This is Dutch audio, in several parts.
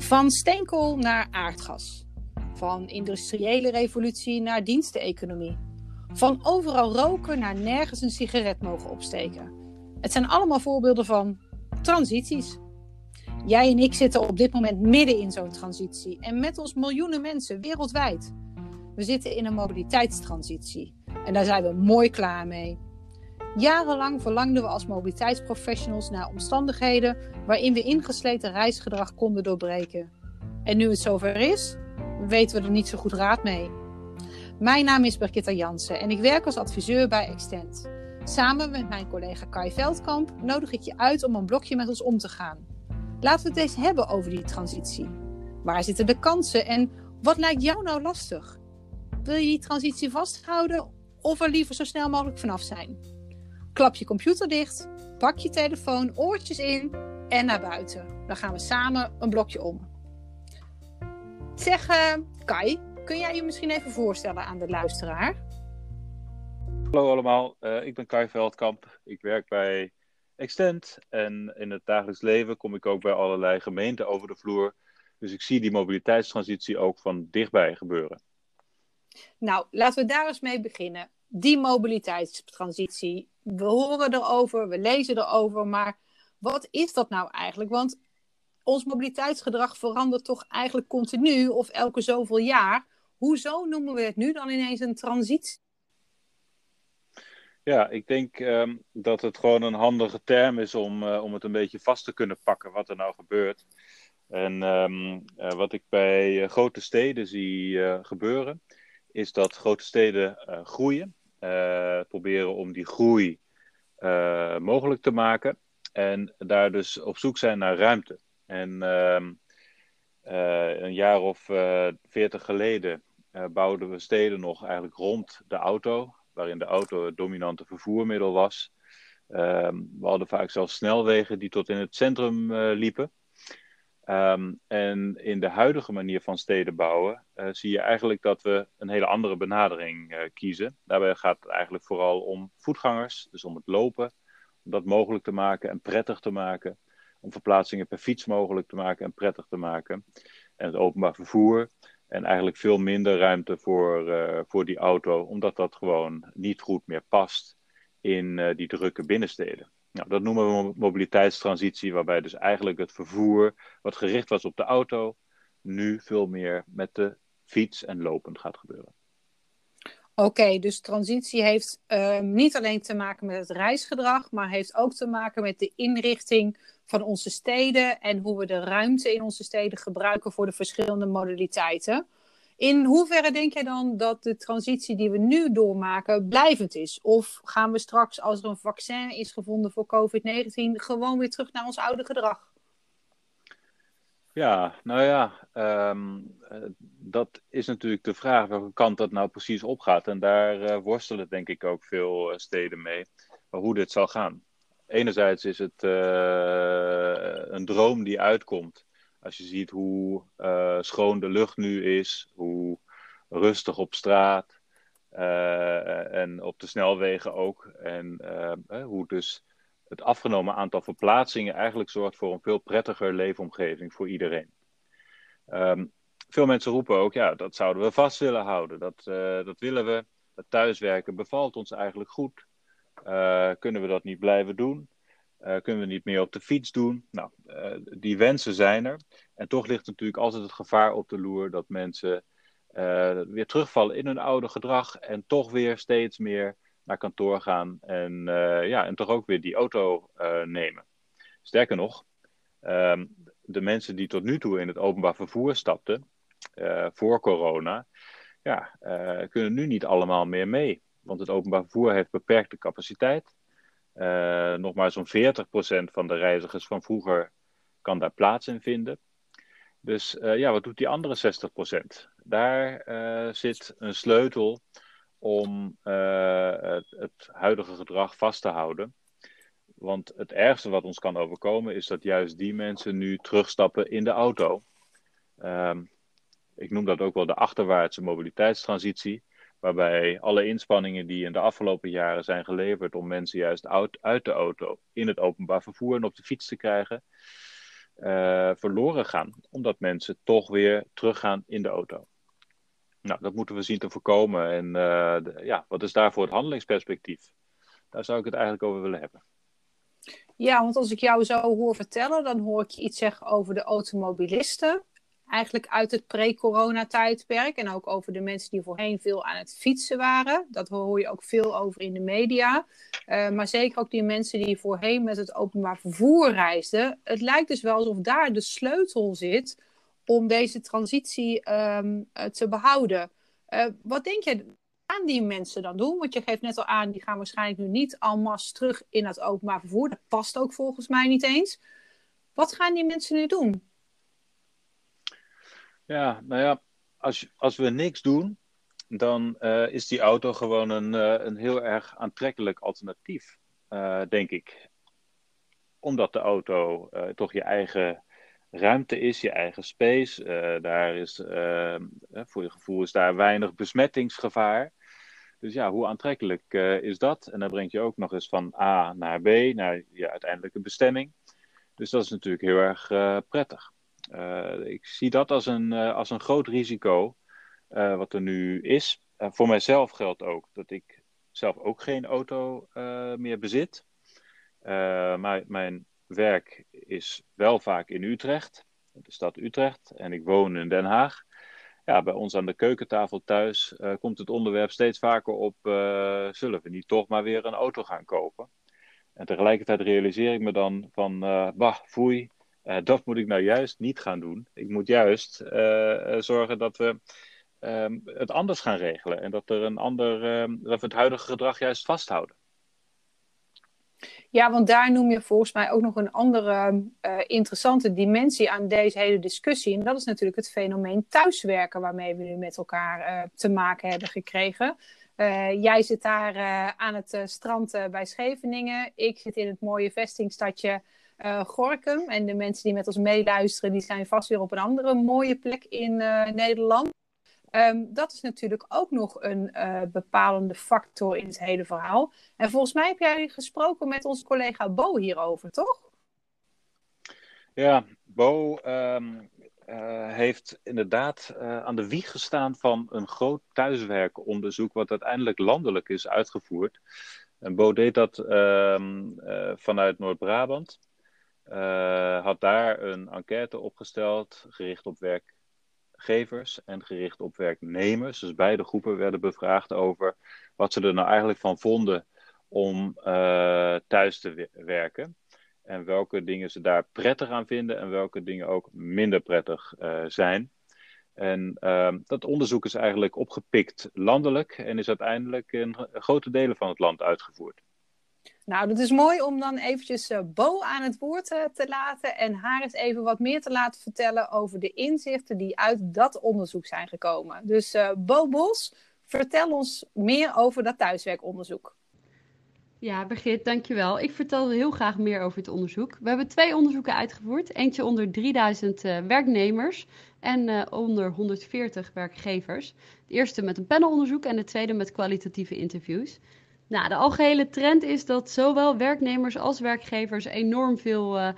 Van steenkool naar aardgas. Van industriële revolutie naar diensteconomie. Van overal roken naar nergens een sigaret mogen opsteken. Het zijn allemaal voorbeelden van transities. Jij en ik zitten op dit moment midden in zo'n transitie en met ons miljoenen mensen wereldwijd. We zitten in een mobiliteitstransitie en daar zijn we mooi klaar mee. Jarenlang verlangden we als mobiliteitsprofessionals naar omstandigheden waarin we ingesleten reisgedrag konden doorbreken. En nu het zover is, weten we er niet zo goed raad mee. Mijn naam is Birgitta Jansen en ik werk als adviseur bij Extend. Samen met mijn collega Kai Veldkamp nodig ik je uit om een blokje met ons om te gaan. Laten we het eens hebben over die transitie. Waar zitten de kansen en wat lijkt jou nou lastig? Wil je die transitie vasthouden of er liever zo snel mogelijk vanaf zijn? Klap je computer dicht, pak je telefoon, oortjes in en naar buiten. Dan gaan we samen een blokje om. Zeg, uh, Kai, kun jij je misschien even voorstellen aan de luisteraar? Hallo allemaal, uh, ik ben Kai Veldkamp. Ik werk bij Extend en in het dagelijks leven kom ik ook bij allerlei gemeenten over de vloer. Dus ik zie die mobiliteitstransitie ook van dichtbij gebeuren. Nou, laten we daar eens mee beginnen. Die mobiliteitstransitie. We horen erover, we lezen erover, maar wat is dat nou eigenlijk? Want ons mobiliteitsgedrag verandert toch eigenlijk continu of elke zoveel jaar. Hoezo noemen we het nu dan ineens een transitie? Ja, ik denk um, dat het gewoon een handige term is om, uh, om het een beetje vast te kunnen pakken wat er nou gebeurt. En um, uh, wat ik bij uh, grote steden zie gebeuren, is dat grote steden groeien. proberen om die groei mogelijk te maken. En daar dus op zoek zijn naar ruimte. En um, een jaar of veertig geleden bouwden we steden nog eigenlijk rond de auto waarin de auto het dominante vervoermiddel was. Um, we hadden vaak zelfs snelwegen die tot in het centrum liepen. Um, en in de huidige manier van steden bouwen zie je eigenlijk dat we een hele andere benadering kiezen. Daarbij gaat het eigenlijk vooral om voetgangers, dus om het lopen, dat mogelijk te maken en prettig te maken. Om verplaatsingen per fiets mogelijk te maken en prettig te maken. En het openbaar vervoer en eigenlijk veel minder ruimte voor, uh, voor die auto, omdat dat gewoon niet goed meer past in uh, die drukke binnensteden. Nou, dat noemen we mobiliteitstransitie, waarbij dus eigenlijk het vervoer, wat gericht was op de auto, nu veel meer met de fiets en lopend gaat gebeuren. Oké, dus transitie heeft uh, niet alleen te maken met het reisgedrag, maar heeft ook te maken met de inrichting van onze steden en hoe we de ruimte in onze steden gebruiken voor de verschillende modaliteiten. In hoeverre denk jij dan dat de transitie die we nu doormaken blijvend is? Of gaan we straks, als er een vaccin is gevonden voor COVID-19, gewoon weer terug naar ons oude gedrag? Ja, nou ja, um, dat is natuurlijk de vraag welke kant dat nou precies opgaat. En daar uh, worstelen denk ik ook veel uh, steden mee, hoe dit zal gaan enerzijds is het een droom die uitkomt. Als je ziet hoe schoon de lucht nu is, hoe rustig op straat en op de snelwegen ook. En hoe dus het afgenomen aantal verplaatsingen eigenlijk zorgt voor een veel prettiger leefomgeving voor iedereen. Um, veel mensen roepen ook, ja, dat zouden we vast willen houden. Dat, dat willen we. Het thuiswerken bevalt ons eigenlijk goed. Uh, kunnen we dat niet blijven doen? Uh, kunnen we niet meer op de fiets doen? Nou, die wensen zijn er. En toch ligt natuurlijk altijd het gevaar op de loer dat mensen weer terugvallen in hun oude gedrag en toch weer steeds meer naar kantoor gaan en, ja, en toch ook weer die auto nemen. Sterker nog, ehm, de mensen die tot nu toe in het openbaar vervoer stapten voor corona, ja, kunnen nu niet allemaal meer mee. Want het openbaar vervoer heeft beperkte capaciteit. Nog maar zo'n 40% van de reizigers van vroeger kan daar plaats in vinden. Dus ja, wat doet die andere 60%? Daar zit een sleutel om het, het, huidige gedrag vast te houden. Want het ergste wat ons kan overkomen is dat juist die mensen nu terugstappen in de auto. Ehm, ik noem dat ook wel de achterwaartse mobiliteitstransitie waarbij alle inspanningen die in de afgelopen jaren zijn geleverd om mensen juist uit, uit de auto in het openbaar vervoer en op de fiets te krijgen, verloren gaan, omdat mensen toch weer teruggaan in de auto. Nou, dat moeten we zien te voorkomen. En ja, wat is daarvoor het handelingsperspectief? Daar zou ik het eigenlijk over willen hebben. Ja, want als ik jou zo hoor vertellen, dan hoor ik je iets zeggen over de automobilisten. Eigenlijk uit het pre-corona-tijdperk. En ook over de mensen die voorheen veel aan het fietsen waren. Dat hoor je ook veel over in de media. Uh, maar zeker ook die mensen die voorheen met het openbaar vervoer reisden. Het lijkt dus wel alsof daar de sleutel zit om deze transitie um, te behouden. Uh, wat denk je, gaan die mensen dan doen? Want je geeft net al aan, die gaan waarschijnlijk nu niet almas terug in het openbaar vervoer. Dat past ook volgens mij niet eens. Wat gaan die mensen nu doen? Ja, nou ja, als, als we niks doen, dan uh, is die auto gewoon een, een heel erg aantrekkelijk alternatief, denk ik. Omdat de auto toch je eigen ruimte is, je eigen space. daar is, voor je gevoel is daar weinig besmettingsgevaar. Dus ja, hoe aantrekkelijk is dat? En dan brengt je ook nog eens van A naar B, naar je uiteindelijke bestemming. Dus dat is natuurlijk heel erg prettig. Ik zie dat als een, als een groot risico wat er nu is. voor mijzelf geldt ook dat ik zelf ook geen auto meer bezit. maar mijn werk is wel vaak in Utrecht, de stad Utrecht, en ik woon in Den Haag ja, bij ons aan de keukentafel thuis uh, komt het onderwerp steeds vaker op: uh, zullen we niet toch maar weer een auto gaan kopen? En tegelijkertijd realiseer ik me dan van: uh, bah, foei, dat moet ik nou juist niet gaan doen. Ik moet juist zorgen dat we um, het anders gaan regelen en dat, er een ander, ehm, dat we het huidige gedrag juist vasthouden. Ja, want daar noem je volgens mij ook nog een andere uh, interessante dimensie aan deze hele discussie. En dat is natuurlijk het fenomeen thuiswerken, waarmee we nu met elkaar uh, te maken hebben gekregen. Uh, jij zit daar aan het strand bij Scheveningen. Ik zit in het mooie vestingstadje Gorkum. En de mensen die met ons meeluisteren, die zijn vast weer op een andere mooie plek in Nederland. Um, dat is natuurlijk ook nog een uh, bepalende factor in het hele verhaal. En volgens mij heb jij gesproken met onze collega Bo hierover, toch? Ja, Bo um, uh, heeft inderdaad uh, aan de wieg gestaan van een groot thuiswerkonderzoek, wat uiteindelijk landelijk is uitgevoerd. En Bo deed dat um, vanuit Noord-Brabant. had daar een enquête opgesteld, gericht op werk werkgevers en gericht op werknemers. Dus beide groepen werden bevraagd over wat ze er nou eigenlijk van vonden om uh, thuis te werken. En welke dingen ze daar prettig aan vinden en welke dingen ook minder prettig uh, zijn. En uh, dat onderzoek is eigenlijk opgepikt landelijk en is uiteindelijk in grote delen van het land uitgevoerd. Nou, dat is mooi om dan eventjes uh, Bo aan het woord uh, te laten en haar eens even wat meer te laten vertellen over de inzichten die uit dat onderzoek zijn gekomen. Dus uh, Bo Bos, vertel ons meer over dat thuiswerkonderzoek. Ja, Birgit, dankjewel. Ik vertel heel graag meer over het onderzoek. We hebben twee onderzoeken uitgevoerd. Eentje onder 3000 werknemers en onder 140 werkgevers. De eerste met een panelonderzoek en de tweede met kwalitatieve interviews. Nou, de algehele trend is dat zowel werknemers als werkgevers enorm veel uh,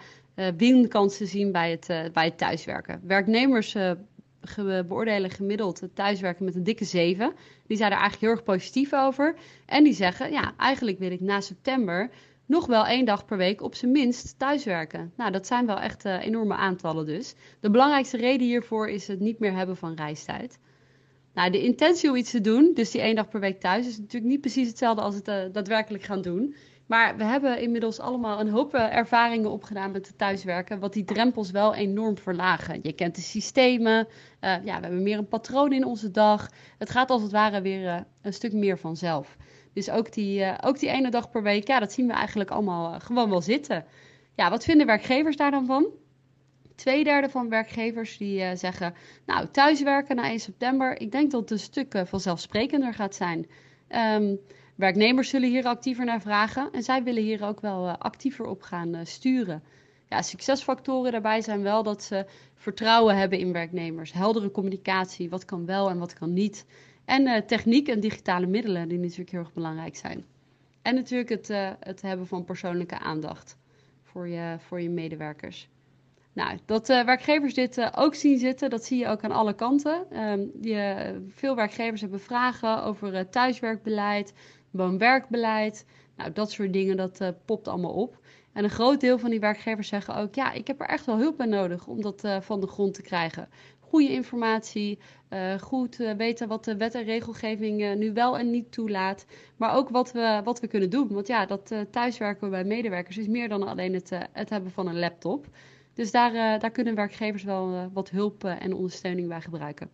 winkansen zien bij het, uh, bij het thuiswerken. Werknemers beoordelen gemiddeld het thuiswerken met een dikke 7. Die zijn er eigenlijk heel erg positief over. En die zeggen, ja, eigenlijk wil ik na september nog wel één dag per week op zijn minst thuiswerken. Nou, dat zijn wel echt enorme aantallen dus. De belangrijkste reden hiervoor is het niet meer hebben van reistijd. Nou, de intentie om iets te doen, dus die één dag per week thuis, is natuurlijk niet precies hetzelfde als het uh, daadwerkelijk gaan doen. Maar we hebben inmiddels allemaal een hoop uh, ervaringen opgedaan met het thuiswerken, wat die drempels wel enorm verlagen. Je kent de systemen, uh, ja, we hebben meer een patroon in onze dag. Het gaat als het ware weer een stuk meer vanzelf. Dus ook die, ook die ene dag per week, ja, dat zien we eigenlijk allemaal gewoon wel zitten. Ja, wat vinden werkgevers daar dan van? Tweederde van werkgevers die uh, zeggen, nou, thuiswerken na 1 september, ik denk dat het een stuk uh, vanzelfsprekender gaat zijn. Um, werknemers zullen hier actiever naar vragen en zij willen hier ook wel uh, actiever op gaan sturen. Ja, succesfactoren daarbij zijn wel dat ze vertrouwen hebben in werknemers, heldere communicatie, wat kan wel en wat kan niet. En techniek en digitale middelen die natuurlijk heel erg belangrijk zijn. En natuurlijk het, het hebben van persoonlijke aandacht voor je, voor je medewerkers. Nou, dat uh, werkgevers dit uh, ook zien zitten, dat zie je ook aan alle kanten. Je, veel werkgevers hebben vragen over uh, thuiswerkbeleid, woon-werkbeleid. Nou, dat soort dingen, dat popt allemaal op. En een groot deel van die werkgevers zeggen ook, ja, ik heb er echt wel hulp bij nodig om dat van de grond te krijgen. Goede informatie, goed weten wat de wet en regelgeving nu wel en niet toelaat. Maar ook wat we, wat we kunnen doen. Want ja, dat thuiswerken bij medewerkers is meer dan alleen het, het hebben van een laptop. Dus daar, uh, daar kunnen werkgevers wel uh, wat hulp uh, en ondersteuning bij gebruiken.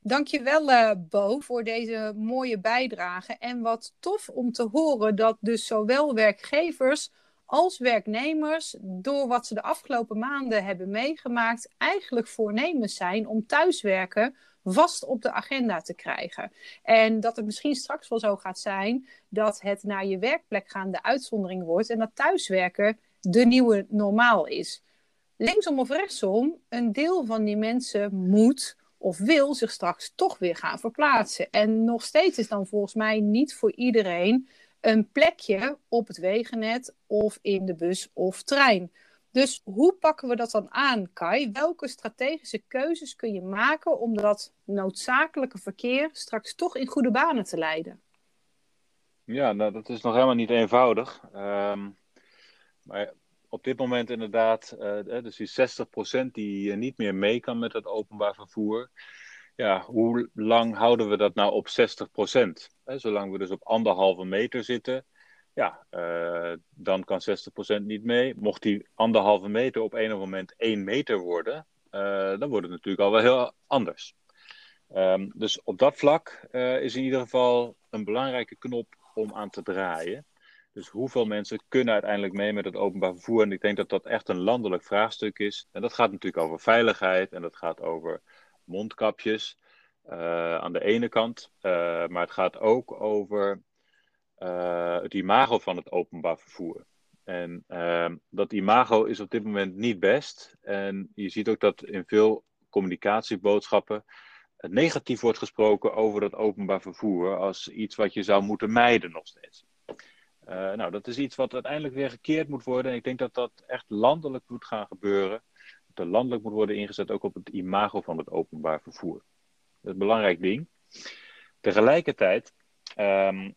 Dankjewel uh, Bo voor deze mooie bijdrage. En wat tof om te horen dat dus zowel werkgevers als werknemers, door wat ze de afgelopen maanden hebben meegemaakt, eigenlijk voornemens zijn om thuiswerken vast op de agenda te krijgen. En dat het misschien straks wel zo gaat zijn dat het naar je werkplek gaan de uitzondering wordt en dat thuiswerken de nieuwe normaal is. Linksom of rechtsom, een deel van die mensen moet of wil zich straks toch weer gaan verplaatsen. En nog steeds is dan volgens mij niet voor iedereen een plekje op het wegennet of in de bus of trein. Dus hoe pakken we dat dan aan, Kai? Welke strategische keuzes kun je maken om dat noodzakelijke verkeer straks toch in goede banen te leiden? Ja, nou, dat is nog helemaal niet eenvoudig. Um, maar op dit moment inderdaad, uh, dus die 60% die niet meer mee kan met het openbaar vervoer. Ja, hoe lang houden we dat nou op 60%? Hè, zolang we dus op anderhalve meter zitten, ja, uh, dan kan 60% niet mee. Mocht die anderhalve meter op een moment 1 meter worden, uh, dan wordt het natuurlijk al wel heel anders. Um, dus op dat vlak is in ieder geval een belangrijke knop om aan te draaien. Dus hoeveel mensen kunnen uiteindelijk mee met het openbaar vervoer? En ik denk dat dat echt een landelijk vraagstuk is. En dat gaat natuurlijk over veiligheid en dat gaat over mondkapjes uh, aan de ene kant. Uh, maar het gaat ook over uh, het imago van het openbaar vervoer. En dat imago is op dit moment niet best. En je ziet ook dat in veel communicatieboodschappen negatief wordt gesproken over dat openbaar vervoer als iets wat je zou moeten mijden nog steeds. Uh, nou, dat is iets wat uiteindelijk weer gekeerd moet worden. En ik denk dat dat echt landelijk moet gaan gebeuren. Dat er landelijk moet worden ingezet ook op het imago van het openbaar vervoer. Dat is een belangrijk ding. Tegelijkertijd, um,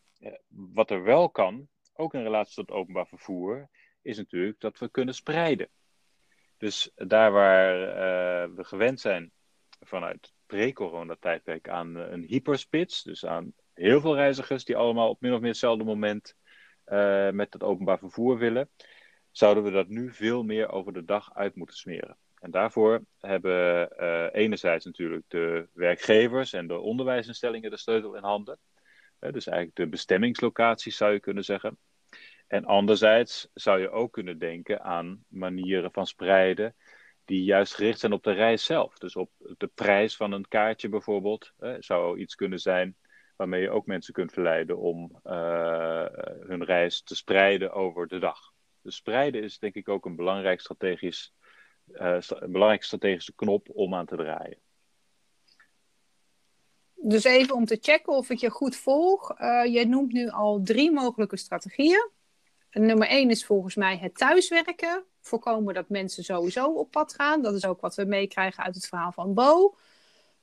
wat er wel kan, ook in relatie tot openbaar vervoer, is natuurlijk dat we kunnen spreiden. Dus daar waar uh, we gewend zijn vanuit pre-corona-tijdperk aan een hyperspits, dus aan heel veel reizigers die allemaal op min of meer hetzelfde moment uh, met het openbaar vervoer willen, zouden we dat nu veel meer over de dag uit moeten smeren. En daarvoor hebben uh, enerzijds natuurlijk de werkgevers en de onderwijsinstellingen de sleutel in handen. Uh, dus eigenlijk de bestemmingslocaties zou je kunnen zeggen. En anderzijds zou je ook kunnen denken aan manieren van spreiden die juist gericht zijn op de reis zelf. Dus op de prijs van een kaartje bijvoorbeeld. Uh, zou iets kunnen zijn waarmee je ook mensen kunt verleiden om uh, hun reis te spreiden over de dag. Dus spreiden is denk ik ook een belangrijk strategisch, uh, een belangrijke strategische knop om aan te draaien. Dus even om te checken of ik je goed volg. Uh, je noemt nu al drie mogelijke strategieën. Nummer één is volgens mij het thuiswerken. Voorkomen dat mensen sowieso op pad gaan. Dat is ook wat we meekrijgen uit het verhaal van Bo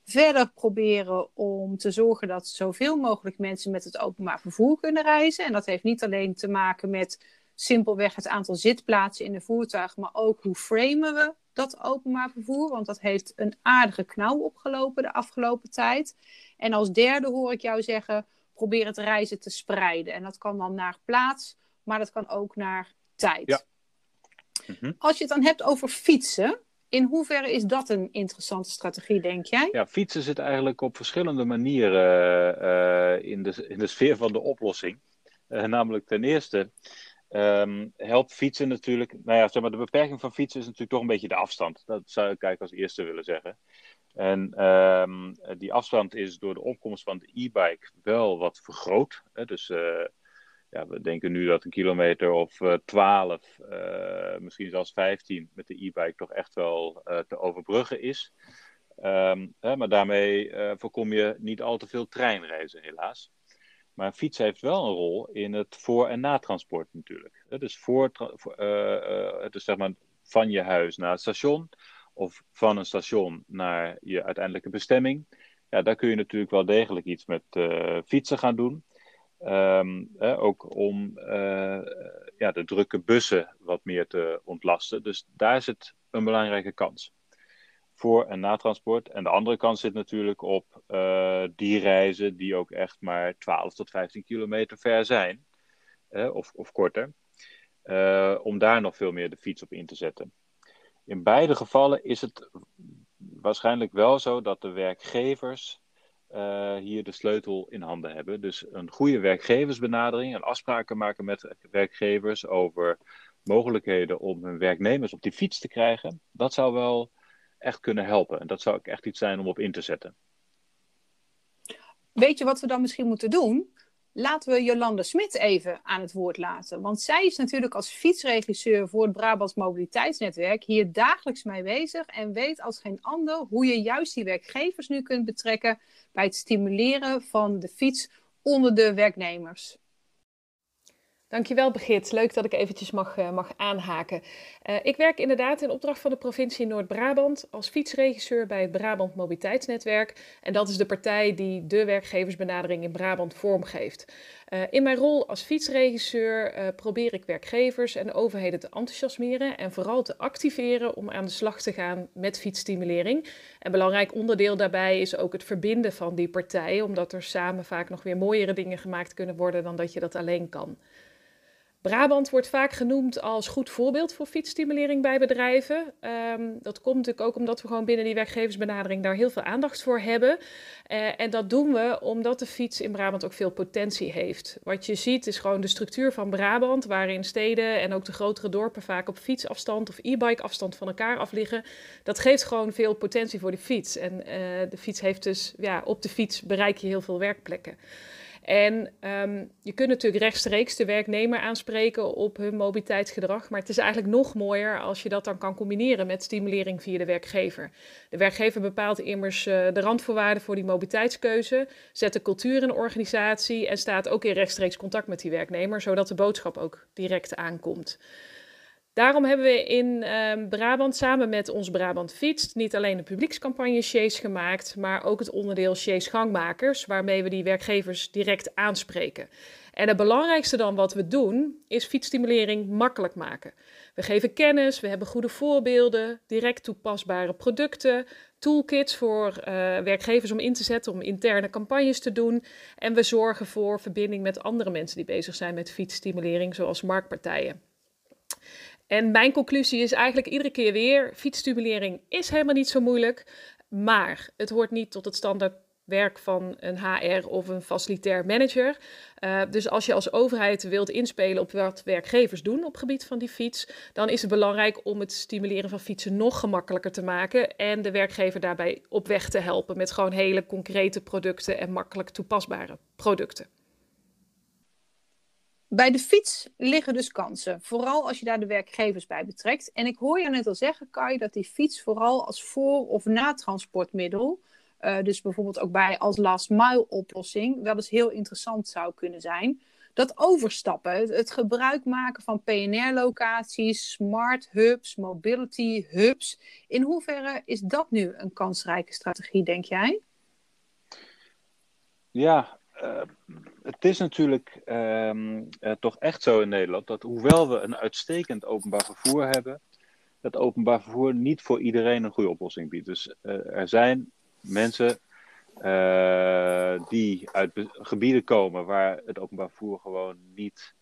verder proberen om te zorgen dat zoveel mogelijk mensen met het openbaar vervoer kunnen reizen. En dat heeft niet alleen te maken met simpelweg het aantal zitplaatsen in de voertuigen, maar ook hoe framen we dat openbaar vervoer. Want dat heeft een aardige knauw opgelopen de afgelopen tijd. En als derde hoor ik jou zeggen: probeer het reizen te spreiden. En dat kan dan naar plaats, maar dat kan ook naar tijd. Ja. Mhm. Als je het dan hebt over fietsen, in hoeverre is dat een interessante strategie, denk jij? Ja, fietsen zit eigenlijk op verschillende manieren uh, in, de, in de sfeer van de oplossing. Uh, namelijk ten eerste um, helpt fietsen natuurlijk. Nou ja, zeg maar, de beperking van fietsen is natuurlijk toch een beetje de afstand. Dat zou ik eigenlijk als eerste willen zeggen. En um, die afstand is door de opkomst van de e-bike wel wat vergroot. Hè? Dus uh, ja, we denken nu dat een kilometer of uh, 12, uh, misschien zelfs 15 met de e-bike toch echt wel uh, te overbruggen is. Um, hè, maar daarmee eh, voorkom je niet al te veel treinreizen, helaas. Maar een fiets heeft wel een rol in het voor- en natransport natuurlijk. Dus voor, is zeg maar van je huis naar het station of van een station naar je uiteindelijke bestemming. Ja, daar kun je natuurlijk wel degelijk iets met fietsen gaan doen. Um, ook om uh, ja, de drukke bussen wat meer te ontlasten. Dus daar zit een belangrijke kans voor- en natransport. En de andere kant zit natuurlijk op uh, die reizen die ook echt maar 12 tot 15 kilometer ver zijn, of, of korter, uh, om daar nog veel meer de fiets op in te zetten. In beide gevallen is het waarschijnlijk wel zo dat de werkgevers uh, hier de sleutel in handen hebben. Dus een goede werkgeversbenadering en afspraken maken met werkgevers over mogelijkheden om hun werknemers op die fiets te krijgen, dat zou wel echt kunnen helpen. En dat zou ook echt iets zijn om op in te zetten. Weet je wat we dan misschien moeten doen? Laten we Jolande Smit even aan het woord laten. Want zij is natuurlijk als fietsregisseur voor het Brabants Mobiliteitsnetwerk hier dagelijks mee bezig en weet als geen ander hoe je juist die werkgevers nu kunt betrekken bij het stimuleren van de fiets onder de werknemers. Dankjewel Begit, leuk dat ik eventjes mag, uh, mag aanhaken. Uh, ik werk inderdaad in opdracht van de provincie Noord-Brabant als fietsregisseur bij het Brabant Mobiliteitsnetwerk. En dat is de partij die de werkgeversbenadering in Brabant vormgeeft. Uh, in mijn rol als fietsregisseur probeer ik werkgevers en overheden te enthousiasmeren en vooral te activeren om aan de slag te gaan met fietsstimulering. En belangrijk onderdeel daarbij is ook het verbinden van die partijen, omdat er samen vaak nog weer mooiere dingen gemaakt kunnen worden dan dat je dat alleen kan. Brabant wordt vaak genoemd als goed voorbeeld voor fietsstimulering bij bedrijven. Um, dat komt natuurlijk ook omdat we gewoon binnen die werkgeversbenadering daar heel veel aandacht voor hebben. Uh, en dat doen we omdat de fiets in Brabant ook veel potentie heeft. Wat je ziet is gewoon de structuur van Brabant, waarin steden en ook de grotere dorpen vaak op fietsafstand of e-bike afstand van elkaar af liggen. Dat geeft gewoon veel potentie voor de fiets. En uh, de fiets heeft dus, ja, op de fiets bereik je heel veel werkplekken. En um, je kunt natuurlijk rechtstreeks de werknemer aanspreken op hun mobiliteitsgedrag. Maar het is eigenlijk nog mooier als je dat dan kan combineren met stimulering via de werkgever. De werkgever bepaalt immers uh, de randvoorwaarden voor die mobiliteitskeuze, zet de cultuur in de organisatie en staat ook in rechtstreeks contact met die werknemer, zodat de boodschap ook direct aankomt. Daarom hebben we in um, Brabant samen met ons Brabant Fietst niet alleen de publiekscampagne Chase gemaakt, maar ook het onderdeel Chase Gangmakers, waarmee we die werkgevers direct aanspreken. En het belangrijkste dan wat we doen, is fietsstimulering makkelijk maken. We geven kennis, we hebben goede voorbeelden, direct toepasbare producten, toolkits voor uh, werkgevers om in te zetten om interne campagnes te doen. En we zorgen voor verbinding met andere mensen die bezig zijn met fietsstimulering, zoals marktpartijen. En mijn conclusie is eigenlijk iedere keer weer: fietsstimulering is helemaal niet zo moeilijk. Maar het hoort niet tot het standaard werk van een HR of een facilitair manager. Uh, dus als je als overheid wilt inspelen op wat werkgevers doen op het gebied van die fiets, dan is het belangrijk om het stimuleren van fietsen nog gemakkelijker te maken en de werkgever daarbij op weg te helpen met gewoon hele concrete producten en makkelijk toepasbare producten. Bij de fiets liggen dus kansen, vooral als je daar de werkgevers bij betrekt. En ik hoor je net al zeggen, Kai, dat die fiets vooral als voor- of natransportmiddel, uh, dus bijvoorbeeld ook bij als last mile oplossing, wel eens heel interessant zou kunnen zijn. Dat overstappen, het, het gebruik maken van PNR-locaties, smart hubs, mobility hubs. In hoeverre is dat nu een kansrijke strategie, denk jij? Ja, uh, het is natuurlijk uh, uh, toch echt zo in Nederland dat hoewel we een uitstekend openbaar vervoer hebben, dat openbaar vervoer niet voor iedereen een goede oplossing biedt. Dus uh, er zijn mensen die uit gebieden komen waar het openbaar vervoer gewoon niet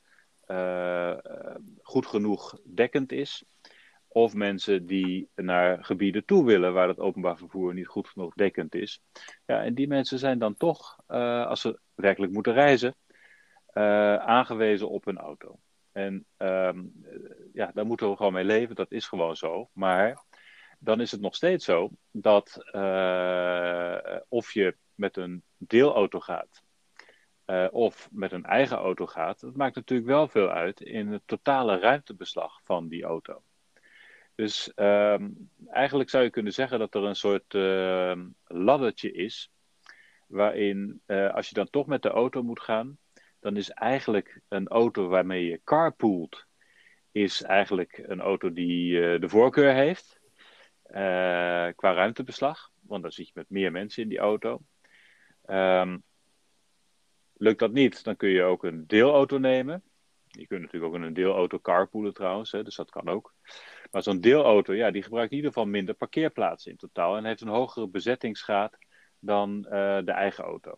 goed genoeg dekkend is. Of mensen die naar gebieden toe willen waar het openbaar vervoer niet goed genoeg dekkend is. Ja, en die mensen zijn dan toch, uh, als ze werkelijk moeten reizen, uh, aangewezen op een auto. En um, ja, daar moeten we gewoon mee leven, dat is gewoon zo. Maar dan is het nog steeds zo dat uh, of je met een deelauto gaat of met een eigen auto gaat, dat maakt natuurlijk wel veel uit in het totale ruimtebeslag van die auto. Dus um, eigenlijk zou je kunnen zeggen dat er een soort uh, laddertje is, waarin uh, als je dan toch met de auto moet gaan, dan is eigenlijk een auto waarmee je carpoolt, is eigenlijk een auto die de voorkeur heeft qua ruimtebeslag. Want dan zit je met meer mensen in die auto. Um, lukt dat niet, dan kun je ook een deelauto nemen. Je kunt natuurlijk ook een deelauto carpoolen trouwens, hè, dus dat kan ook. Maar zo'n deelauto, ja, die gebruikt in ieder geval minder parkeerplaatsen in totaal en heeft een hogere bezettingsgraad dan uh, de eigen auto.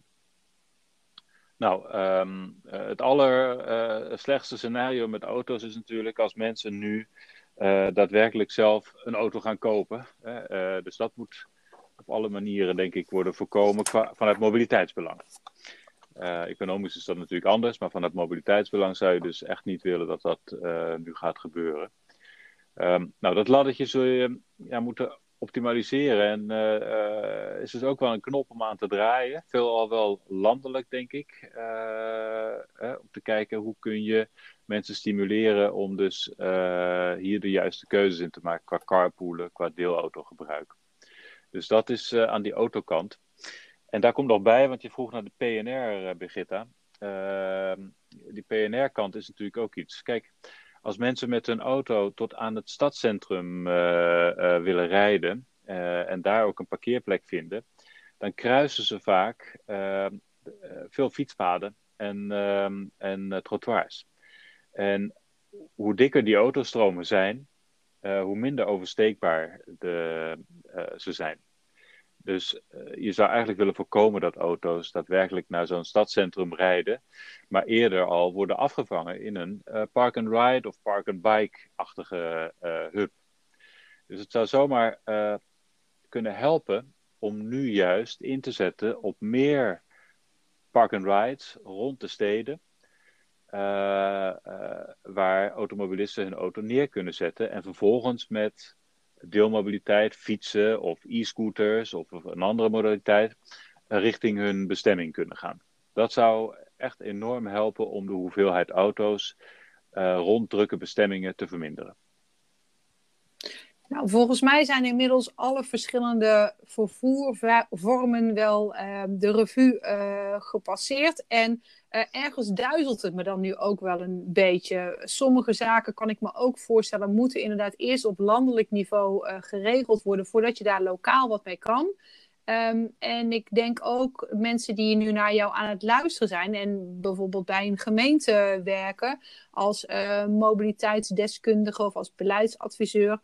Nou, um, uh, het allerslechtste uh, scenario met auto's is natuurlijk als mensen nu daadwerkelijk zelf een auto gaan kopen. dus dat moet op alle manieren, denk ik, worden voorkomen vanuit mobiliteitsbelang. Uh, economisch is dat natuurlijk anders, maar vanuit mobiliteitsbelang zou je dus echt niet willen dat dat uh, nu gaat gebeuren. Um, nou, dat laddertje zul je ja, moeten optimaliseren en uh, is dus ook wel een knop om aan te draaien. Veelal wel landelijk, denk ik, om te kijken hoe kun je mensen stimuleren om dus hier de juiste keuzes in te maken qua carpoolen, qua deelautogebruik. Dus dat is aan die autokant. En daar komt nog bij, want je vroeg naar de PNR, uh, Brigitta. Uh, die PNR-kant is natuurlijk ook iets. Kijk, als mensen met hun auto tot aan het stadscentrum uh, willen rijden en daar ook een parkeerplek vinden, dan kruisen ze vaak ehm, veel fietspaden en, ehm, en trottoirs. En hoe dikker die autostromen zijn, hoe minder oversteekbaar de, ze zijn. Dus uh, je zou eigenlijk willen voorkomen dat auto's daadwerkelijk naar zo'n stadscentrum rijden, maar eerder al worden afgevangen in een uh, park-and-ride of park-and-bike-achtige uh, hub. Dus het zou zomaar kunnen helpen om nu juist in te zetten op meer park-and-rides rond de steden, waar automobilisten hun auto neer kunnen zetten en vervolgens met deelmobiliteit, fietsen of e-scooters of een andere modaliteit richting hun bestemming kunnen gaan. Dat zou echt enorm helpen om de hoeveelheid auto's uh, rond drukke bestemmingen te verminderen. Nou, volgens mij zijn inmiddels alle verschillende vervoervormen wel uh, de revue uh, gepasseerd. En uh, ergens duizelt het me dan nu ook wel een beetje. Sommige zaken kan ik me ook voorstellen, moeten inderdaad eerst op landelijk niveau geregeld worden voordat je daar lokaal wat mee kan. Um, en ik denk ook mensen die nu naar jou aan het luisteren zijn en bijvoorbeeld bij een gemeente werken als mobiliteitsdeskundige of als beleidsadviseur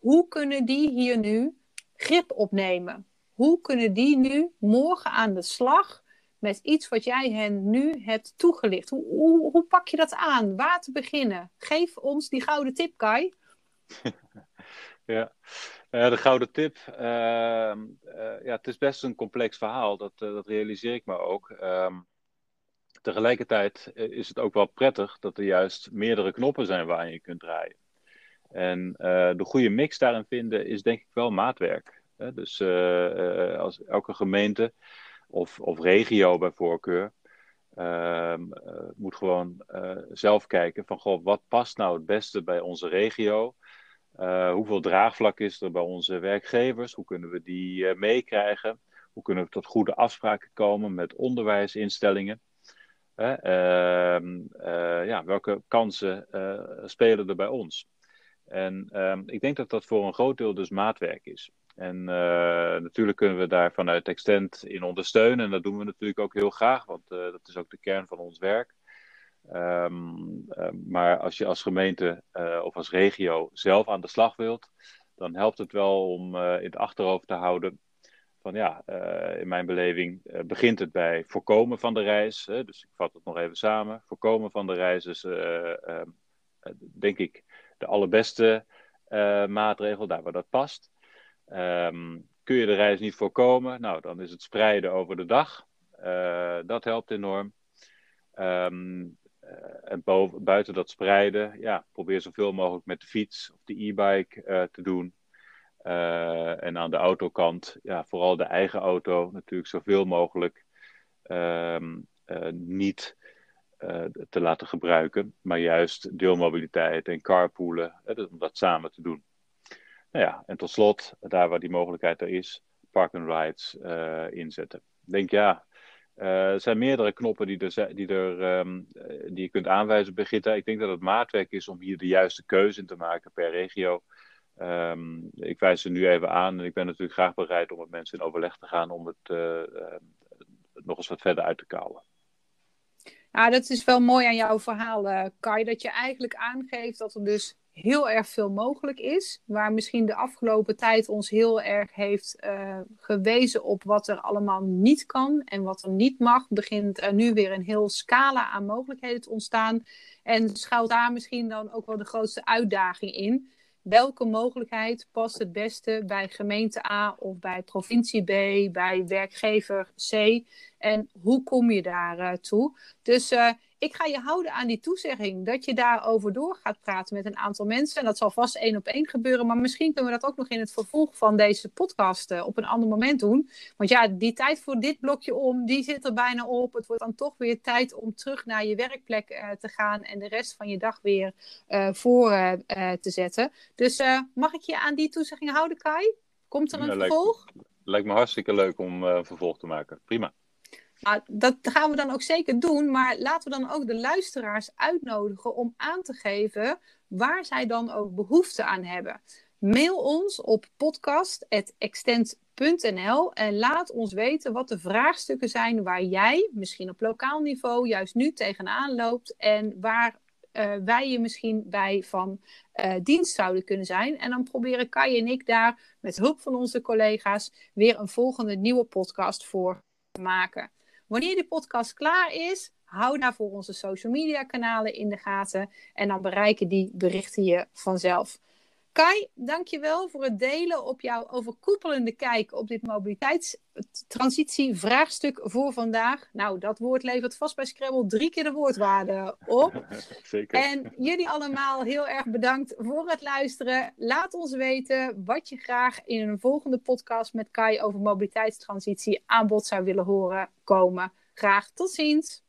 hoe kunnen die hier nu grip opnemen? Hoe kunnen die nu morgen aan de slag met iets wat jij hen nu hebt toegelicht? Hoe, hoe, pak je dat aan? Waar te beginnen? Geef ons die gouden tip, Kai. ja. Uh, de gouden tip. Uh, uh, ja, het is best een complex verhaal, dat, eh, dat realiseer ik me ook. Ehm, tegelijkertijd eh, is het ook wel prettig dat er juist meerdere knoppen zijn waar je kunt draaien. En de goede mix daarin vinden is denk ik wel maatwerk. Hè? Dus als elke gemeente of, of regio bij voorkeur ehm, moet gewoon zelf kijken van goh, wat past nou het beste bij onze regio? hoeveel draagvlak is er bij onze werkgevers? Hoe kunnen we die meekrijgen? Hoe kunnen we tot goede afspraken komen met onderwijsinstellingen? Uh, ja, welke kansen uh, spelen er bij ons? En um, ik denk dat dat voor een groot deel dus maatwerk is. En uh, natuurlijk kunnen we daar vanuit Extent in ondersteunen. En dat doen we natuurlijk ook heel graag, want uh, dat is ook de kern van ons werk. Um, uh, maar als je als gemeente uh, of als regio zelf aan de slag wilt, dan helpt het wel om in het achterhoofd te houden van ja, in mijn beleving begint het bij voorkomen van de reis. Hè, dus ik vat het nog even samen. Voorkomen van de reis is, ehm, denk ik, de allerbeste uh, maatregel, daar waar dat past. Um, kun je de reis niet voorkomen? Nou, dan is het spreiden over de dag. Uh, dat helpt enorm. Um, uh, en boven, buiten dat spreiden, ja, probeer zoveel mogelijk met de fiets of de e-bike te doen. en aan de autokant, ja, vooral de eigen auto, natuurlijk zoveel mogelijk um, niet te laten gebruiken, maar juist deelmobiliteit en carpoolen, hè, om dat samen te doen. Nou ja, en tot slot, daar waar die mogelijkheid er is, park and rides uh, inzetten. Ik denk ja, er zijn meerdere knoppen die, er, die, er, ehm, die je kunt aanwijzen, Brigitte. Ik denk dat het maatwerk is om hier de juiste keuze in te maken per regio. Ehm, ik wijs ze nu even aan en ik ben natuurlijk graag bereid om met mensen in overleg te gaan om het nog eens wat verder uit te kouwen. Ja, dat is wel mooi aan jouw verhaal, uh, Kai. Dat je eigenlijk aangeeft dat er dus heel erg veel mogelijk is. Waar misschien de afgelopen tijd ons heel erg heeft uh, gewezen op wat er allemaal niet kan en wat er niet mag, begint er nu weer een heel scala aan mogelijkheden te ontstaan. En schuilt daar misschien dan ook wel de grootste uitdaging in. Welke mogelijkheid past het beste bij gemeente A of bij provincie B, bij werkgever C? En hoe kom je daar uh, toe? Dus uh, ik ga je houden aan die toezegging dat je daarover door gaat praten met een aantal mensen. En dat zal vast één op één gebeuren. Maar misschien kunnen we dat ook nog in het vervolg van deze podcast uh, op een ander moment doen. Want ja, die tijd voor dit blokje om, die zit er bijna op. Het wordt dan toch weer tijd om terug naar je werkplek uh, te gaan en de rest van je dag weer uh, voor te zetten. Dus mag ik je aan die toezegging houden, Kai? Komt er een ja, vervolg? Lijkt, lijkt me hartstikke leuk om een vervolg te maken. Prima. Dat gaan we dan ook zeker doen, maar laten we dan ook de luisteraars uitnodigen om aan te geven waar zij dan ook behoefte aan hebben. Mail ons op podcast.extent.nl en laat ons weten wat de vraagstukken zijn waar jij, misschien op lokaal niveau, juist nu tegenaan loopt en waar uh, wij je misschien bij van uh, dienst zouden kunnen zijn. En dan proberen Kai en ik daar met hulp van onze collega's weer een volgende nieuwe podcast voor te maken. Wanneer die podcast klaar is, hou daarvoor onze social media kanalen in de gaten. En dan bereiken die berichten je vanzelf. Kai, dankjewel voor het delen op jouw overkoepelende kijk op dit mobiliteitstransitie-vraagstuk voor vandaag. Nou, dat woord levert vast bij Scrabble drie keer de woordwaarde op. Zeker. En jullie allemaal heel erg bedankt voor het luisteren. Laat ons weten wat je graag in een volgende podcast met Kai over mobiliteitstransitie aan bod zou willen horen komen. Graag tot ziens!